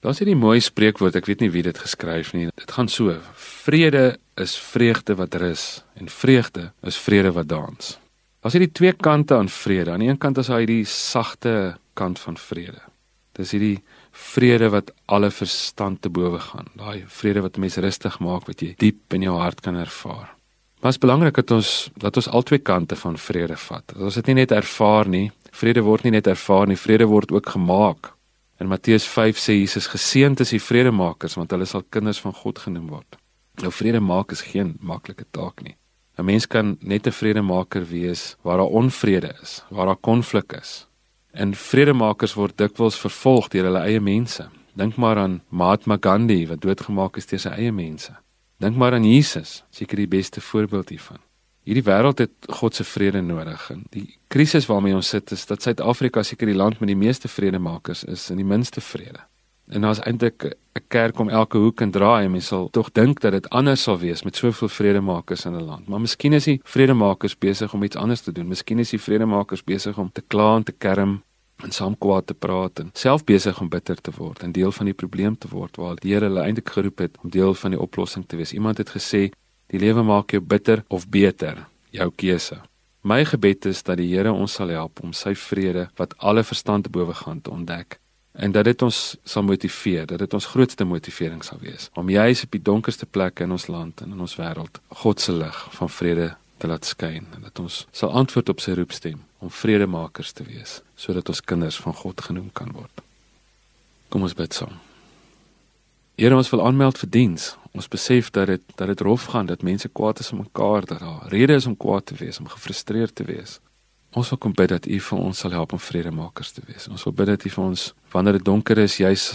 Daar's hierdie mooi spreekwoord, ek weet nie wie dit geskryf nie. Dit gaan so: Vrede is vreugde wat rus en vreugde is vrede wat dans. Daar's hierdie twee kante aan vrede. Aan die een kant is daar hierdie sagte kant van vrede. Dis hierdie vrede wat alle verstand te bowe gaan. Daai vrede wat mense rustig maak wat jy diep in jou hart kan ervaar. Maar dit is belangrik dat ons dat ons al twee kante van vrede vat. Dat ons dit nie net ervaar nie. Vrede word nie net ervaar nie, vrede word ook gemaak. In Matteus 5 sê Jesus geseënd is die vredemakers want hulle sal kinders van God genoem word. Nou vrede maak is geen maklike taak nie. 'n Mens kan net 'n vredemaker wees waar daar onvrede is, waar daar konflik is. En vredemakers word dikwels vervolg deur hulle eie mense. Dink maar aan Mahatma Gandhi wat doodgemaak is deur sy eie mense. Dink maar aan Jesus, seker die beste voorbeeld hiervan. Hierdie wêreld het God se vrede nodig en die krisis waarmee ons sit is dat Suid-Afrika seker die land met die meeste vredemakers is en die minste vrede. En daar's eintlik 'n kerk om elke hoek en draai en mens sal tog dink dat dit anders sal wees met soveel vredemakers in 'n land. Maar miskien is die vredemakers besig om iets anders te doen. Miskien is die vredemakers besig om te kla en te kerm en saam kwaad te praat en self besig om bitter te word en deel van die probleem te word waar die Here hulle eintlik geroep het om deel van die oplossing te wees. Iemand het gesê die lewe maak jou bitter of beter, jou keuse. My gebed is dat die Here ons sal help om sy vrede wat alle verstand te bowe gaan te ontdek en dat dit ons sal motiveer, dat dit ons grootste motivering sal wees om juis op die donkerste plekke in ons land en in ons wêreld God se lig van vrede te laat skyn en dat ons sal antwoord op sy roepstem om vredemakers te wees sodat ons kinders van God genoem kan word. Kom ons bid saam. Here ons wil aanmeld vir diens. Ons besef dat dit dat dit rof gaan, dat mense kwaad is om mekaar, dat daar redes is om kwaad te wees, om gefrustreerd te wees. Ons wil kom bid dat U vir ons sal help om vredemakers te wees. Ons wil bid dat U vir ons wanneer dit donker is, juis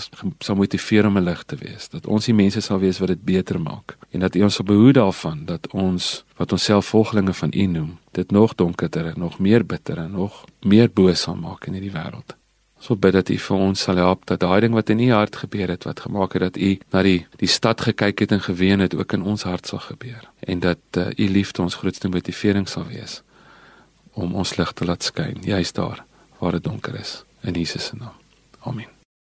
sal motiveer om 'n lig te wees. Dat ons die mense sal wees wat dit beter maak en dat U ons sal behoed daarvan dat ons wat ons self volgelinge van U noem, dit nog donkerder nog meer bitter en nog meer boos sal maak in hierdie wêreld. Ons wil bid dat U vir ons sal help dat daai ding wat in U hart gebeur het, wat gemaak het dat U na die die stad gekyk het en geween het, ook in ons hart sal gebeur en dat uh, U liefde ons grootste motivering sal wees om ons lig te laat skyn juis daar waar dit donker is in Jesus se naam. Amen.